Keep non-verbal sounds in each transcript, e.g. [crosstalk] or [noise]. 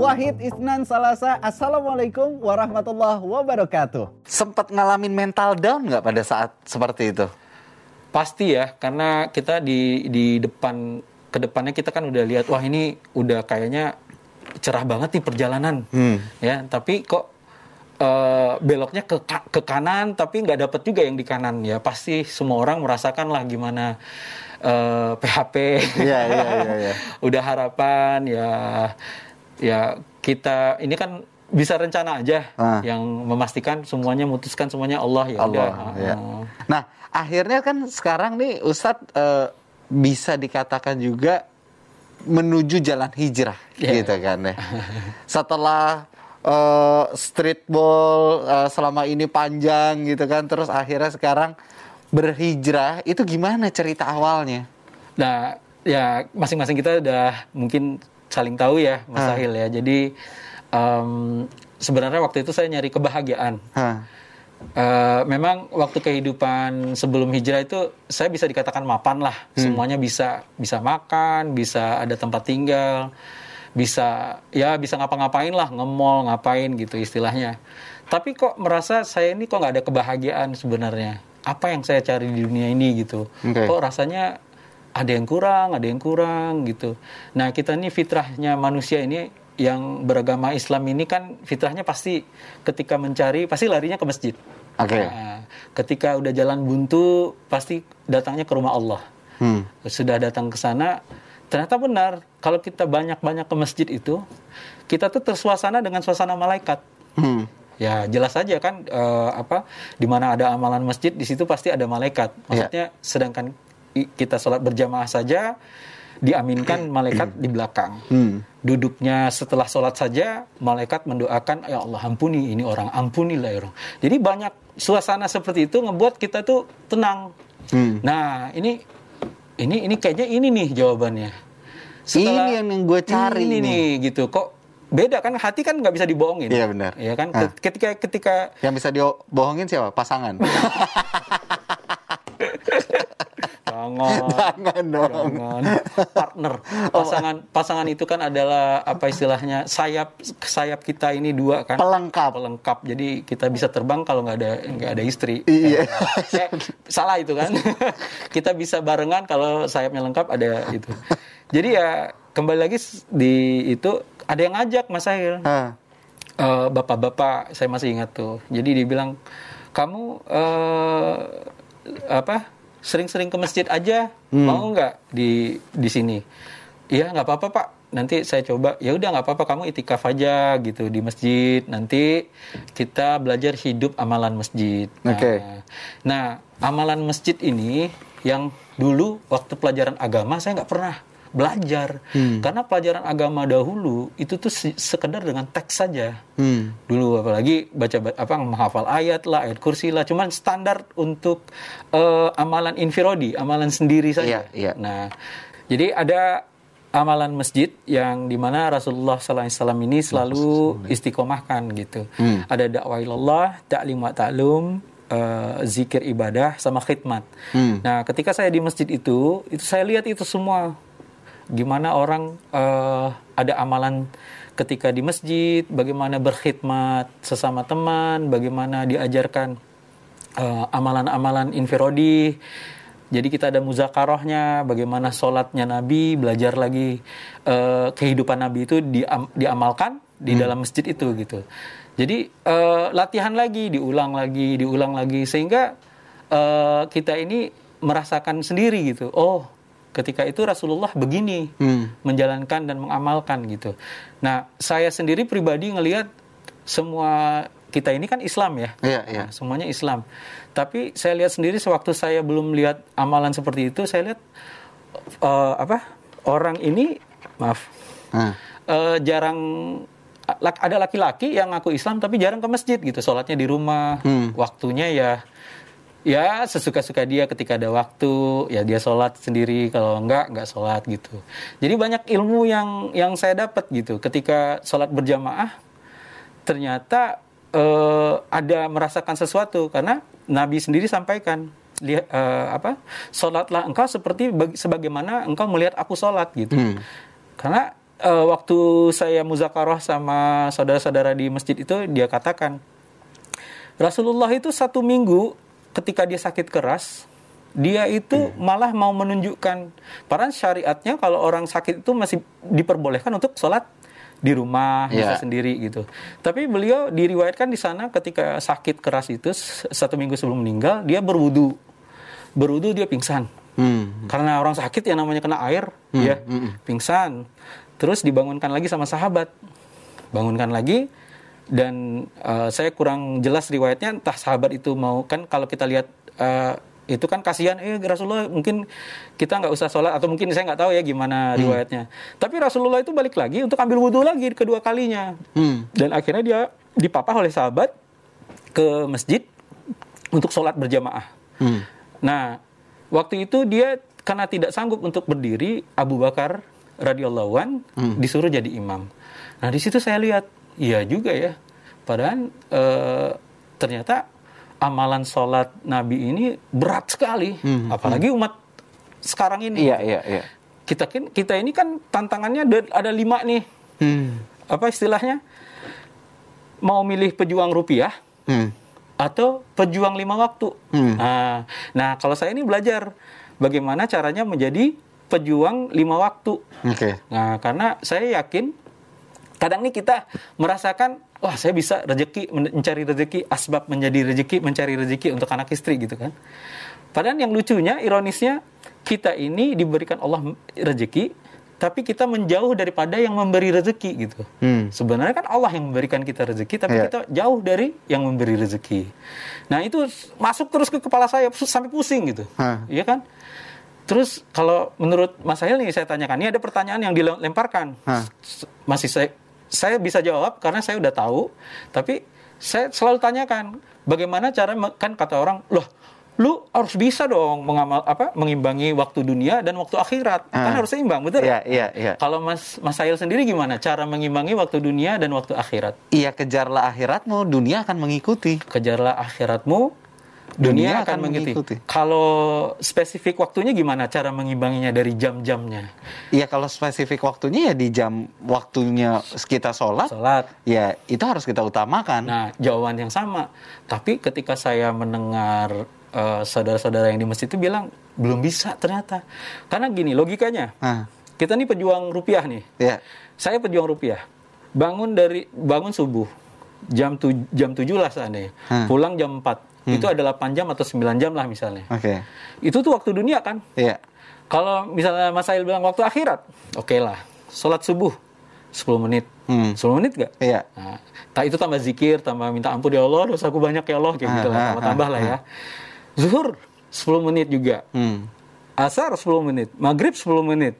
Wahid Isnan Salasa, Assalamualaikum warahmatullahi wabarakatuh. Sempat ngalamin mental down nggak pada saat seperti itu? Pasti ya, karena kita di di depan ke depannya kita kan udah lihat wah ini udah kayaknya cerah banget nih perjalanan, Hmm. ya. Tapi kok eh, beloknya ke ke kanan, tapi nggak dapet juga yang di kanan ya. Pasti semua orang merasakan lah gimana eh, PHP. Iya, iya, iya, iya. [laughs] udah harapan ya ya kita ini kan bisa rencana aja Ah. yang memastikan semuanya memutuskan semuanya Allah ya udah. Allah. ya. Ah. Nah, akhirnya kan sekarang nih Ustadz eh, bisa dikatakan juga menuju jalan hijrah Iya. gitu kan ya. Setelah eh, streetball eh, selama ini panjang gitu kan, terus akhirnya sekarang berhijrah, itu gimana cerita awalnya? Nah, ya masing-masing kita udah mungkin saling tahu ya, Mas Ah. Sahil ya. Jadi em, sebenarnya waktu itu saya nyari kebahagiaan. Hah. Eh, memang waktu kehidupan sebelum hijrah itu saya bisa dikatakan mapan lah. Semuanya bisa bisa makan, bisa ada tempat tinggal, bisa ya bisa ngapa-ngapain lah, nge-mall, ngapain gitu istilahnya. Tapi kok merasa saya ini kok nggak ada kebahagiaan sebenarnya. Apa yang saya cari di dunia ini gitu. Oke. Kok rasanya ada yang kurang, ada yang kurang gitu. Nah, kita ini fitrahnya manusia ini yang beragama Islam ini kan fitrahnya pasti ketika mencari pasti larinya ke masjid. Oke. Nah, ketika udah jalan buntu pasti datangnya ke rumah Allah. Hmm. Sudah datang ke sana, ternyata benar kalau kita banyak-banyak ke masjid itu, kita tuh tersuasana dengan suasana malaikat. Hmm. Ya jelas saja kan eh, apa di mana ada amalan masjid di situ pasti ada malaikat. Maksudnya sedangkan i- kita sholat berjamaah saja diaminkan malaikat di belakang. Hmm. Duduknya setelah sholat saja malaikat mendoakan ya Allah ampuni ini orang ampunilah ya orang. Jadi banyak suasana seperti itu ngebuat kita tuh tenang. Hmm. Nah ini ini ini kayaknya ini nih jawabannya. Ini yang gue cari ini nih. nih gitu kok beda kan hati kan nggak bisa dibohongin. Iya, benar. Iya kan Ah. ketika ketika Yang bisa dibohongin siapa? Pasangan. [laughs] jangan [laughs] Jangan dong. jangan. Partner. Pasangan pasangan itu kan adalah apa istilahnya sayap sayap kita ini dua kan? Pelengkap. pelengkap. Jadi kita bisa terbang kalau nggak ada nggak ada istri. Iya. Eh, salah itu kan? [laughs] Kita bisa barengan kalau sayapnya lengkap ada itu. Jadi ya kembali lagi di itu ada yang ngajak Mas Sahil. Eh, bapak-bapak saya masih ingat tuh. Jadi dibilang kamu eh, apa sering-sering ke masjid aja. Mau nggak di di sini? Iya nggak apa-apa pak. Nanti saya coba. Ya udah nggak apa-apa. Kamu itikaf aja gitu di masjid. Nanti kita belajar hidup amalan masjid. Nah, Oke. nah amalan masjid ini yang dulu waktu pelajaran agama saya nggak pernah belajar. Karena pelajaran agama dahulu itu tuh se- sekedar dengan teks saja. Hmm. dulu apalagi baca ba- apa menghafal ayat lah ayat kursi lah. Cuman standar untuk eh, amalan infirodi amalan sendiri saja. Iya, iya. nah jadi ada amalan masjid yang di mana Rasulullah SAW ini selalu istiqomahkan gitu. Hmm. ada dakwah ilallah ta'lim wa ta'lum eh, zikir ibadah sama khidmat. Hmm. nah ketika saya di masjid itu itu saya lihat itu semua gimana orang eh, ada amalan ketika di masjid, bagaimana berkhidmat sesama teman, bagaimana diajarkan eh, amalan-amalan infirodi. Jadi kita ada muzakarohnya, bagaimana sholatnya Nabi, belajar lagi eh, kehidupan Nabi itu diam- diamalkan di dalam masjid itu gitu. Jadi eh, latihan lagi, diulang lagi, diulang lagi sehingga eh, kita ini merasakan sendiri gitu. Oh, ketika itu Rasulullah begini Hmm. menjalankan dan mengamalkan gitu. Nah, saya sendiri pribadi ngelihat semua kita ini kan Islam ya. Iya, iya. Nah, semuanya Islam. Tapi saya lihat sendiri sewaktu saya belum lihat amalan seperti itu, saya lihat eh, apa? Orang ini maaf Hah. eh, jarang ada laki-laki yang ngaku Islam tapi jarang ke masjid gitu sholatnya di rumah Hmm. waktunya ya ya sesuka-suka dia ketika ada waktu. Ya dia sholat sendiri. Kalau enggak enggak sholat gitu. Jadi banyak ilmu yang yang saya dapat gitu. Ketika sholat berjamaah ternyata eh, ada merasakan sesuatu. Karena Nabi sendiri sampaikan lihat eh, apa sholatlah engkau seperti bag- sebagaimana engkau melihat aku sholat gitu. Hmm. karena eh, waktu saya muzakarah sama saudara-saudara di masjid itu dia katakan Rasulullah itu satu minggu ketika dia sakit keras dia itu malah mau menunjukkan. Para syariatnya kalau orang sakit itu masih diperbolehkan untuk sholat di rumah bisa Iya. sendiri gitu. Tapi beliau diriwayatkan di sana ketika sakit keras itu satu minggu sebelum meninggal dia berwudu, berwudu dia pingsan. Hmm. karena orang sakit yang namanya kena air ya pingsan. Terus dibangunkan lagi sama sahabat. Bangunkan lagi dan eh, saya kurang jelas riwayatnya entah sahabat itu mau kan kalau kita lihat eh, itu kan kasihan eh Rasulullah mungkin kita nggak usah sholat atau mungkin saya nggak tahu ya gimana riwayatnya tapi Rasulullah itu balik lagi untuk ambil wudhu lagi kedua kalinya Hmm. dan akhirnya dia dipapah oleh sahabat ke masjid untuk sholat berjamaah Hmm. Nah, waktu itu dia karena tidak sanggup untuk berdiri, Abu Bakar radhiyallahu an disuruh jadi imam. Nah, di situ saya lihat, iya juga ya. Padahal eh, ternyata amalan sholat Nabi ini berat sekali, apalagi umat sekarang ini. Iya, iya, iya. Kita kan- kita ini kan tantangannya ada, ada lima nih. Hmm. Apa istilahnya? Mau milih pejuang rupiah, Hmm. atau pejuang lima waktu. Hmm. Nah, nah, kalau saya ini belajar bagaimana caranya menjadi pejuang lima waktu. Oke. Nah, karena saya yakin kadang nih kita merasakan wah saya bisa rezeki men- mencari rezeki asbab menjadi rezeki mencari rezeki untuk anak istri gitu kan. Padahal yang lucunya ironisnya kita ini diberikan Allah rezeki tapi kita menjauh daripada yang memberi rezeki gitu. Hmm. Sebenarnya kan Allah yang memberikan kita rezeki, tapi Iya. kita jauh dari yang memberi rezeki. Nah itu masuk terus ke kepala saya sampai pusing gitu, Hah. iya kan? Terus kalau menurut Mas Sahil nih saya tanyakan, ini ada pertanyaan yang dilemparkan, Hah. Masih saya saya bisa jawab karena saya udah tahu, tapi saya selalu tanyakan bagaimana cara kan kata orang, loh lu harus bisa dong mengamal apa mengimbangi waktu dunia dan waktu akhirat kan Ah. harus seimbang betul Iya, iya, iya. kalau Mas Mas Sahil sendiri gimana cara mengimbangi waktu dunia dan waktu akhirat? Iya, kejarlah akhiratmu, dunia akan mengikuti. Kejarlah akhiratmu, dunia, akan, mengikuti. Kalau spesifik waktunya gimana cara mengimbanginya dari jam-jamnya? Iya, kalau spesifik waktunya ya di jam waktunya kita sholat, Salat. ya itu harus kita utamakan. Nah, jawaban yang sama. Tapi ketika saya mendengar eh, saudara-saudara yang di masjid itu bilang belum bisa ternyata. Karena gini logikanya. Nah, Kita nih pejuang rupiah nih. ya. Saya pejuang rupiah. Bangun dari bangun subuh jam tu, jam 7 lah seandainya. Hmm. Pulang jam 4. Itu ada 8 jam atau 9 jam lah misalnya. Oke. Itu tuh waktu dunia kan. Iya. Kalau misalnya Mas Sail bilang waktu akhirat, oke lah. Sholat subuh 10 menit. Hmm. 10 menit gak? Iya. Nah, itu tambah zikir, tambah minta ampun ya Allah, dosaku banyak ya Allah, kayak Ah, gitu lah, ah, tambah-tambah ah, lah ya. Zuhur 10 menit juga. Hmm. Asar 10 menit, maghrib 10 menit.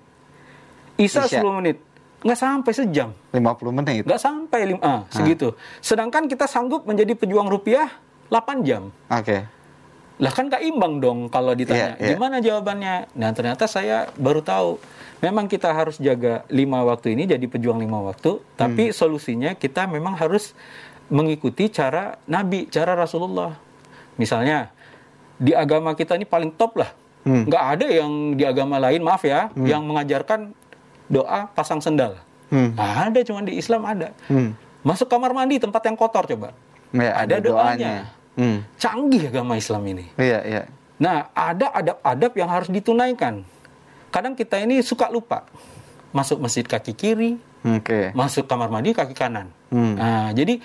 Isya, Isya. 10 menit. Nggak sampai sejam. 50 menit. Nggak sampai lima, ah, segitu. Sedangkan kita sanggup menjadi pejuang rupiah 8 jam. Oke. Lah kan gak imbang dong kalau ditanya. Iya, iya. Gimana jawabannya? Nah ternyata saya baru tahu. Memang kita harus jaga lima waktu ini jadi pejuang lima waktu. Tapi solusinya kita memang harus mengikuti cara Nabi, cara Rasulullah. Misalnya di agama kita ini paling top lah. Hmm. Nggak ada yang di agama lain, maaf ya, yang mengajarkan doa pasang sendal. Hmm. Nggak ada, cuma di Islam ada. Hmm. Masuk kamar mandi tempat yang kotor coba. Ya, Ada doanya. Hmm. Canggih agama Islam ini. Iya, iya. Nah, ada adab-adab yang harus ditunaikan. Kadang kita ini suka lupa. Masuk masjid kaki kiri, Oke. masuk kamar mandi kaki kanan. Hmm. Nah, jadi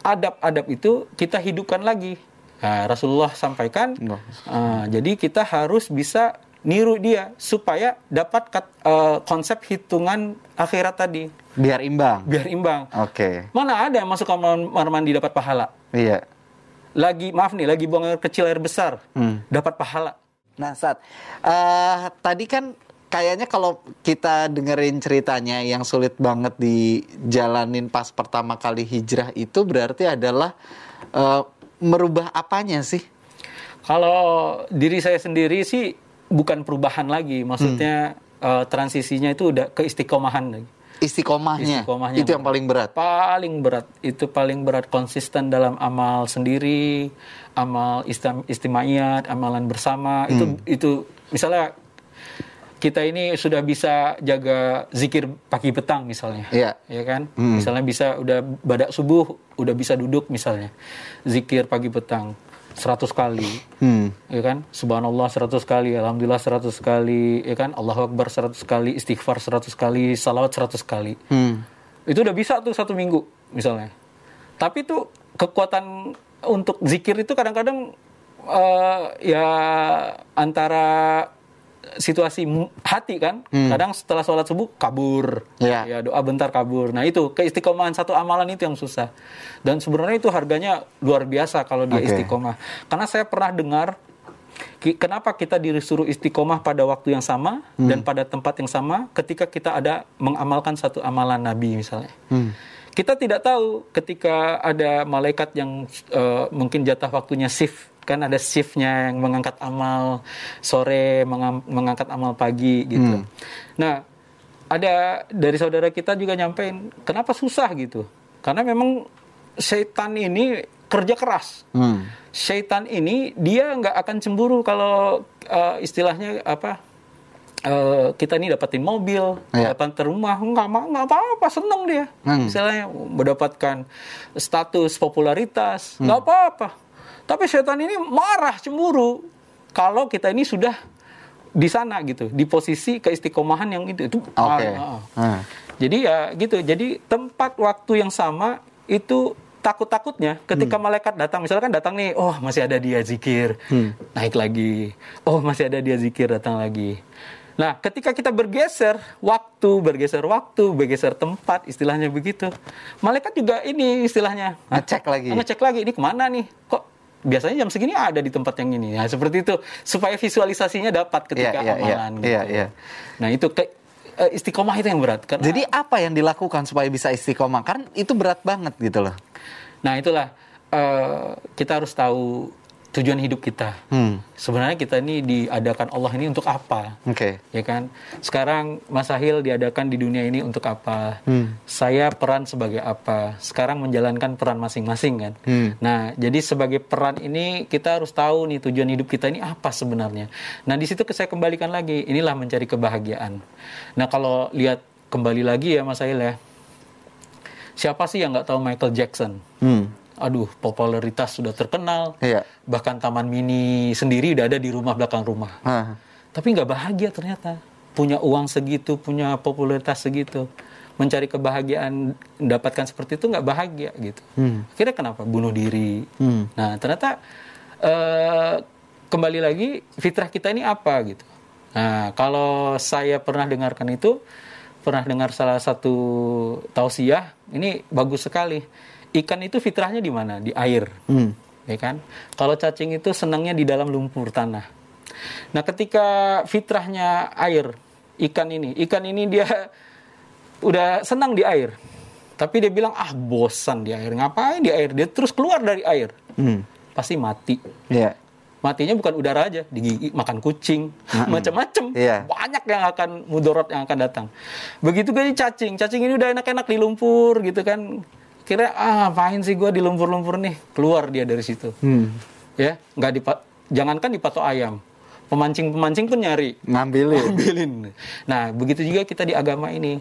adab-adab itu kita hidupkan lagi. Nah, Rasulullah sampaikan, Oh. ah, jadi kita harus bisa niru dia supaya dapat kat- eh, konsep hitungan akhirat tadi Biar imbang. biar imbang. Oke. Mana ada yang masuk kamar mandi dapat pahala? Iya. Lagi maaf nih, lagi buang air kecil air besar, Hmm. dapat pahala. Nah, saat eh, tadi kan kayaknya kalau kita dengerin ceritanya yang sulit banget dijalanin pas pertama kali hijrah itu berarti adalah eh, merubah apanya sih? Kalau diri saya sendiri sih bukan perubahan lagi, maksudnya eh, transisinya itu udah ke istiqomahan lagi. Istiqomahnya. Istiqomahnya itu yang paling berat. Paling berat itu paling berat konsisten dalam amal sendiri, amal istim istimaiyat, amalan bersama itu itu misalnya kita ini sudah bisa jaga zikir pagi petang misalnya. Iya. Ya kan? Misalnya bisa udah badak subuh udah bisa duduk misalnya. Zikir pagi petang 100 kali. Hmm. Ya kan? Subhanallah 100 kali, alhamdulillah 100 kali, ya kan? Allahu akbar 100 kali, istighfar 100 kali, salawat 100 kali. Hmm. Itu udah bisa tuh satu minggu misalnya. Tapi tuh kekuatan untuk zikir itu kadang-kadang eh, ya antara situasi hati kan. Kadang setelah sholat subuh kabur. Iya. Ya doa bentar kabur. Nah itu keistiqomahan satu amalan itu yang susah. Dan sebenarnya itu harganya luar biasa kalau dia Oke. istiqomah. Karena saya pernah dengar kenapa kita disuruh istiqomah pada waktu yang sama dan pada tempat yang sama ketika kita ada mengamalkan satu amalan Nabi misalnya. Kita tidak tahu ketika ada malaikat yang eh, mungkin jatah waktunya shift kan ada shiftnya yang mengangkat amal sore mengangkat amal pagi gitu. Nah ada dari saudara kita juga nyampein kenapa susah gitu karena memang setan ini kerja keras Hmm. Syaitan ini dia nggak akan cemburu kalau eh, istilahnya apa eh, kita ini dapatin mobil, Iya. dapatin rumah, nggak ma- nggak apa-apa, seneng dia. Hmm. Misalnya mendapatkan status popularitas, nggak apa-apa. Tapi setan ini marah, cemburu kalau kita ini sudah di sana gitu, di posisi keistiqomahan yang itu. Itu Oke. ah, ah. Ah. Jadi ya gitu. Jadi tempat waktu yang sama itu takut-takutnya ketika malaikat datang misalkan datang nih, oh masih ada dia zikir, naik lagi. Oh masih ada dia zikir datang lagi. Nah, ketika kita bergeser waktu, bergeser waktu, bergeser tempat, istilahnya begitu. Malaikat juga ini istilahnya Ngecek lagi. ngecek lagi ini ke mana nih? Kok biasanya jam segini ada di tempat yang ini? Nah, seperti itu supaya visualisasinya dapat ketika Iya, iya, iya. amalan. Iya, gitu. iya. Nah itu ke eh, istiqomah itu yang berat. Karena, Jadi apa yang dilakukan supaya bisa istiqomah? Kan itu berat banget gitu loh. nah itulah eh, kita harus tahu tujuan hidup kita. Hmm. Sebenarnya kita ini diadakan Allah ini untuk apa? Oke. Ya kan? Sekarang Mas Sahil diadakan di dunia ini untuk apa? Hmm. Saya peran sebagai apa? Sekarang menjalankan peran masing-masing kan. Hmm. Nah, jadi sebagai peran ini kita harus tahu nih tujuan hidup kita ini apa sebenarnya. Nah, di situ saya kembalikan lagi, inilah mencari kebahagiaan. Nah, kalau lihat kembali lagi ya Mas Sahil ya. Siapa sih yang nggak tahu Michael Jackson? Hmm. Aduh, popularitas sudah terkenal. Iya. Bahkan taman mini sendiri udah ada di rumah belakang rumah. Ah. Tapi nggak bahagia ternyata. Punya uang segitu, punya popularitas segitu. Mencari kebahagiaan, mendapatkan seperti itu nggak bahagia gitu. Hmm. Akhirnya kenapa? Bunuh diri. Hmm. Nah ternyata eh, kembali lagi fitrah kita ini apa gitu. Nah kalau saya pernah dengarkan itu, pernah dengar salah satu tausiah, ini bagus sekali. Ikan itu fitrahnya di mana? Di air Hmm. ya kan? Kalau cacing itu senangnya di dalam lumpur tanah. Nah, ketika fitrahnya air, ikan ini, ikan ini dia [laughs] udah senang di air. Tapi dia bilang, "Ah, bosan di air. Ngapain di air?" Dia terus keluar dari air. Hmm. Pasti mati. Iya. Matinya bukan udara aja, digigit makan kucing, [laughs] macam-macam. Iya. Banyak yang akan mudorot yang akan datang. Begitu gue cacing, cacing ini udah enak-enak di lumpur gitu kan. Kira ah ngapain sih gue di lumpur-lumpur nih? Keluar dia dari situ. Hmm. Ya, nggak dipa jangankan dipatok ayam. Pemancing-pemancing pun nyari. Ngambilin. Ambilin. Nah, begitu juga kita di agama ini.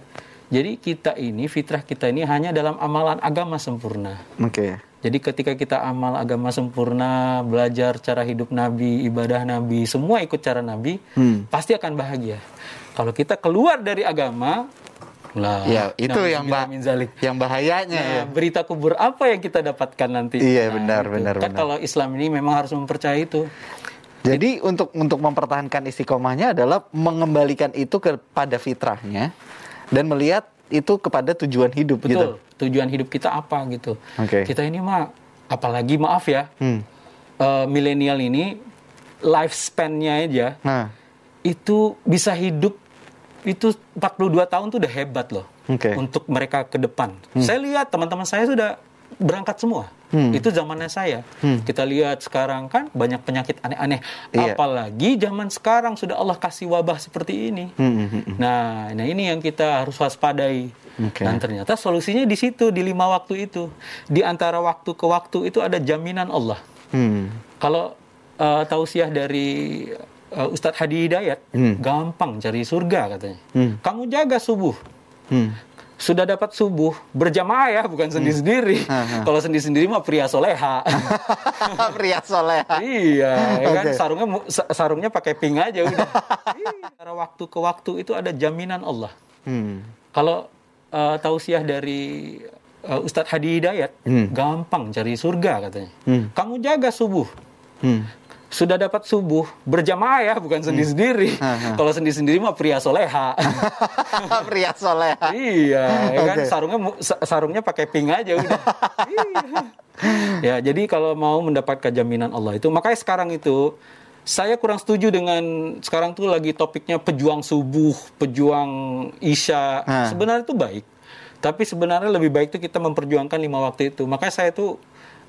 Jadi kita ini, fitrah kita ini hanya dalam amalan agama sempurna. Oke. Jadi ketika kita amal agama sempurna, belajar cara hidup Nabi, ibadah Nabi, semua ikut cara Nabi, Hmm. pasti akan bahagia. Kalau kita keluar dari agama, lah, Ya, itu yang na'udzubillah bah zalik. yang bahayanya Nah, ya. berita kubur apa yang kita dapatkan nanti? Iya, Nah, benar, itu. benar, Kan benar. kalau Islam ini memang harus mempercayai itu. Jadi untuk untuk mempertahankan istiqomahnya adalah mengembalikan itu kepada fitrahnya dan melihat itu kepada tujuan hidup gitu. Betul. Tujuan hidup kita apa gitu? Oke. Kita ini mah, apalagi maaf ya, Hmm. eh, milenial ini lifespan-nya aja Nah, itu bisa hidup itu 42 tahun tuh udah hebat loh Oke. untuk mereka ke depan. Saya lihat teman-teman saya sudah berangkat semua. Hmm. Itu zamannya saya. Kita lihat sekarang kan banyak penyakit aneh-aneh. Iya. Apalagi zaman sekarang sudah Allah kasih wabah seperti ini. Hmm, hmm, hmm. Nah, nah ini yang kita harus waspadai. Oke. Dan ternyata solusinya di situ di lima waktu itu. Di antara waktu ke waktu itu ada jaminan Allah. Hmm. Kalau uh, tausiah dari eh, Ustadz Hadi Hidayat, Hmm. gampang cari surga katanya. Hmm. Kamu jaga subuh. Hmm. Sudah dapat subuh berjamaah ya, bukan sendiri-sendiri. Hmm. Kalau sendiri-sendiri mah pria soleha. [laughs] Pria soleh. iya, ya kan Oke. sarungnya sarungnya pakai pink aja udah. [laughs] Iya. Secara waktu ke waktu itu ada jaminan Allah. Hmm. Kalau uh, tausiah dari uh, Ustadz Hadi Hidayat, Hmm. gampang cari surga katanya. Hmm. Kamu jaga subuh. Hmm. Sudah dapat subuh berjamaah ya, bukan sendiri-sendiri. Hmm. Kalau sendiri-sendiri mah pria soleha. [laughs] Pria soleh. iya, ya kan Oke. sarungnya sarungnya pakai pink aja udah. [laughs] Iya. ya, jadi kalau mau mendapatkan jaminan Allah itu, makanya sekarang itu saya kurang setuju dengan sekarang tuh lagi topiknya pejuang subuh, pejuang isya. Ah. Sebenarnya itu baik. Tapi sebenarnya lebih baik itu kita memperjuangkan lima waktu itu. Makanya saya tuh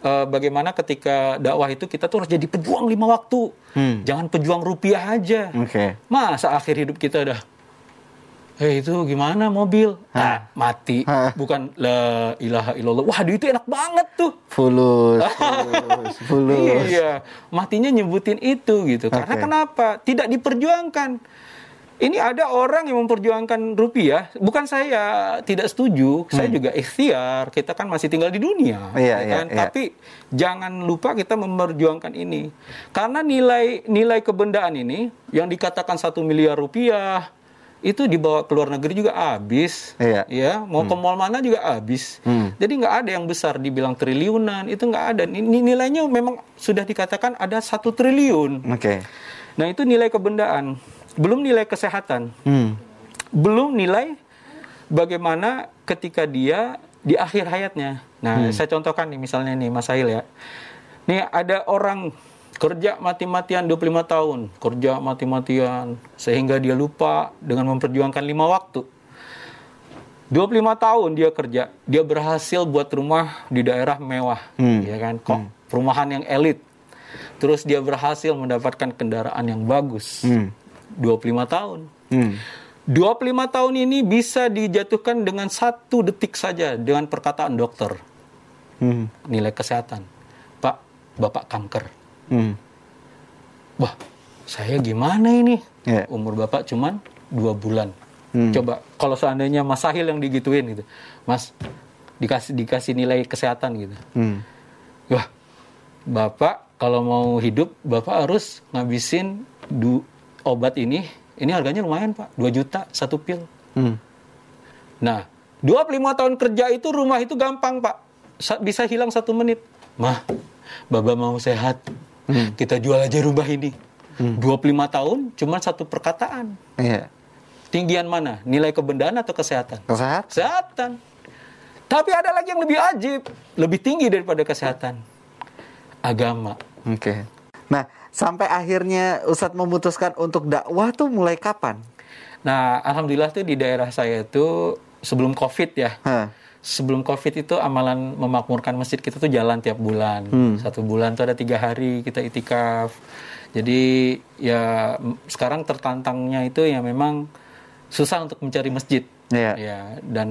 eh, bagaimana ketika dakwah itu kita tuh harus jadi pejuang lima waktu. Hmm. Jangan pejuang rupiah aja. Oke. Masa akhir hidup kita udah Eh itu gimana mobil? Ah, mati. Hah. Bukan la ilaha illallah. Wah, itu enak banget tuh. Fulus, [laughs] fulus, fulus. Iya, matinya nyebutin itu gitu. Karena Oke. kenapa? Tidak diperjuangkan. Ini ada orang yang memperjuangkan rupiah. Bukan saya tidak setuju, saya juga ikhtiar. Kita kan masih tinggal di dunia, Hmm. Iya, ya iya, kan? iya. Tapi jangan lupa kita memperjuangkan ini. Karena nilai nilai kebendaan ini yang dikatakan satu miliar rupiah itu dibawa ke luar negeri juga habis, Iya. ya mau ke mall mana juga habis. Hmm. Jadi nggak ada yang besar dibilang triliunan itu nggak ada. Ini nilainya memang sudah dikatakan ada satu triliun. Oke. Nah itu nilai kebendaan, belum nilai kesehatan, Hmm. belum nilai bagaimana ketika dia di akhir hayatnya. Nah saya contohkan nih misalnya nih Mas Sahil ya. Nih ada orang kerja mati-matian 25 tahun, kerja mati-matian sehingga dia lupa dengan memperjuangkan lima waktu. 25 tahun dia kerja, dia berhasil buat rumah di daerah mewah, Hmm. ya kan? Kok perumahan yang elit. Terus dia berhasil mendapatkan kendaraan yang bagus. Hmm. 25 tahun. Hmm. 25 tahun ini bisa dijatuhkan dengan satu detik saja dengan perkataan dokter Hmm. nilai kesehatan. Pak, Bapak kanker. Hmm. Wah, saya gimana ini? Iya. Umur Bapak cuman dua bulan. Hmm. Coba kalau seandainya Mas Sahil yang digituin gitu. Mas, dikasih dikasih nilai kesehatan gitu. Hmm. Wah, Bapak kalau mau hidup, Bapak harus ngabisin du obat ini. Ini harganya lumayan, Pak. 2 juta satu pil. Hmm. Nah, 25 tahun kerja itu rumah itu gampang, Pak. Sa- bisa hilang satu menit. Mah, Baba mau sehat. Kita jual aja rumah ini. 25 tahun cuma satu perkataan. Iya. Tinggian mana? Nilai kebendaan atau kesehatan? Kesehatan. Kesehatan. Tapi ada lagi yang lebih ajib, lebih tinggi daripada kesehatan. Agama. Oke. Nah, sampai akhirnya Ustadz memutuskan untuk dakwah tuh mulai kapan? Nah, alhamdulillah tuh di daerah saya itu sebelum Covid ya. Hah. Sebelum Covid itu amalan memakmurkan masjid kita tuh jalan tiap bulan. Hmm. Satu bulan tuh ada tiga hari kita itikaf. Jadi ya sekarang tertantangnya itu ya memang susah untuk mencari masjid. Iya. Ya, dan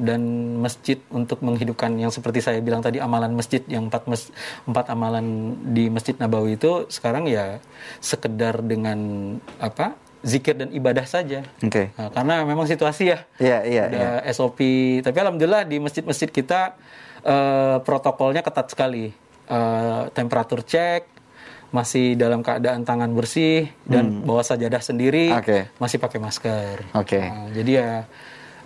dan masjid untuk menghidupkan yang seperti saya bilang tadi amalan masjid yang empat mes, empat amalan di Masjid Nabawi itu sekarang ya sekedar dengan apa zikir dan ibadah saja. Oke. Nah, karena memang situasi ya Iya, iya, ada iya. SOP. Tapi alhamdulillah di masjid-masjid kita eh, protokolnya ketat sekali. Eh, temperatur cek, masih dalam keadaan tangan bersih dan bawa sajadah sendiri, Hmm. Oke. masih pakai masker. Oke. Nah, jadi ya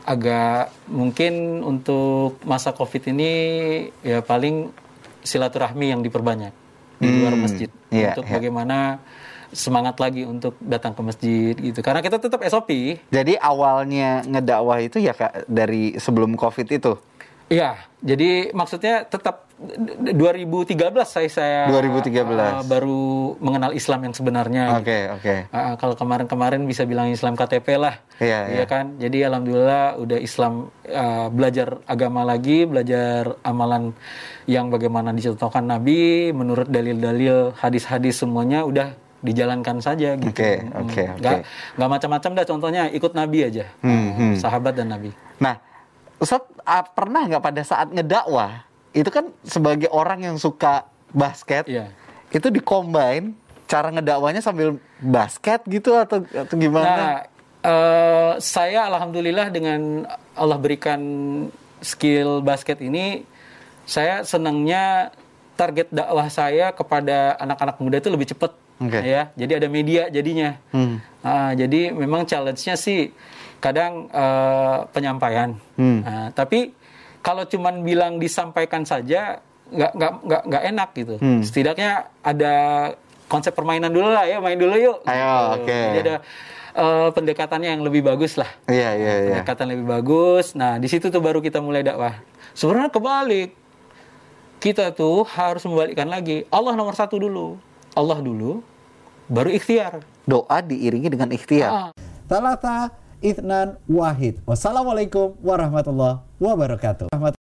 agak mungkin untuk masa COVID ini ya paling silaturahmi yang diperbanyak di luar Hmm, masjid iya, untuk iya. bagaimana semangat lagi untuk datang ke masjid gitu. Karena kita tetap SOP. Jadi awalnya ngedakwah itu ya Kak dari sebelum Covid itu. Iya, jadi maksudnya tetap 2013 saya saya 2013. uh, baru mengenal Islam yang sebenarnya. gitu. Oke, oke. Uh, kalau kemarin-kemarin bisa bilang Islam KTP lah, Iya, iya. kan. Jadi alhamdulillah udah Islam uh, belajar agama lagi, belajar amalan yang bagaimana dicontohkan Nabi menurut dalil-dalil hadis-hadis semuanya udah dijalankan saja gitu. Oke, Hmm. oke, oke. Nggak macam-macam dah contohnya ikut Nabi aja, Hmm, hmm. sahabat dan Nabi. Nah, Ustadz ah, pernah nggak pada saat ngedakwah itu kan sebagai orang yang suka basket Iya. itu dikombin cara ngedakwanya sambil basket gitu atau atau gimana? Nah, eh, saya alhamdulillah dengan Allah berikan skill basket ini, saya senangnya target dakwah saya kepada anak-anak muda itu lebih cepat, Oke. ya. Jadi ada media jadinya. Hmm. Ah, jadi memang challenge-nya sih kadang eh, penyampaian. Hmm. Nah, tapi kalau cuman bilang disampaikan saja nggak nggak nggak nggak enak gitu. Hmm. Setidaknya ada konsep permainan dulu lah ya, main dulu yuk. Ayo, Gitu. oke. Jadi ada eh, pendekatannya yang lebih bagus lah. Iya iya iya. Pendekatan lebih bagus. Nah, di situ tuh baru kita mulai dakwah. Sebenarnya kebalik. Kita tuh harus membalikkan lagi. Allah nomor satu dulu. Allah dulu, baru ikhtiar. Doa diiringi dengan ikhtiar. Ah, Talata Ithnan Wahid. Wassalamualaikum warahmatullahi wabarakatuh.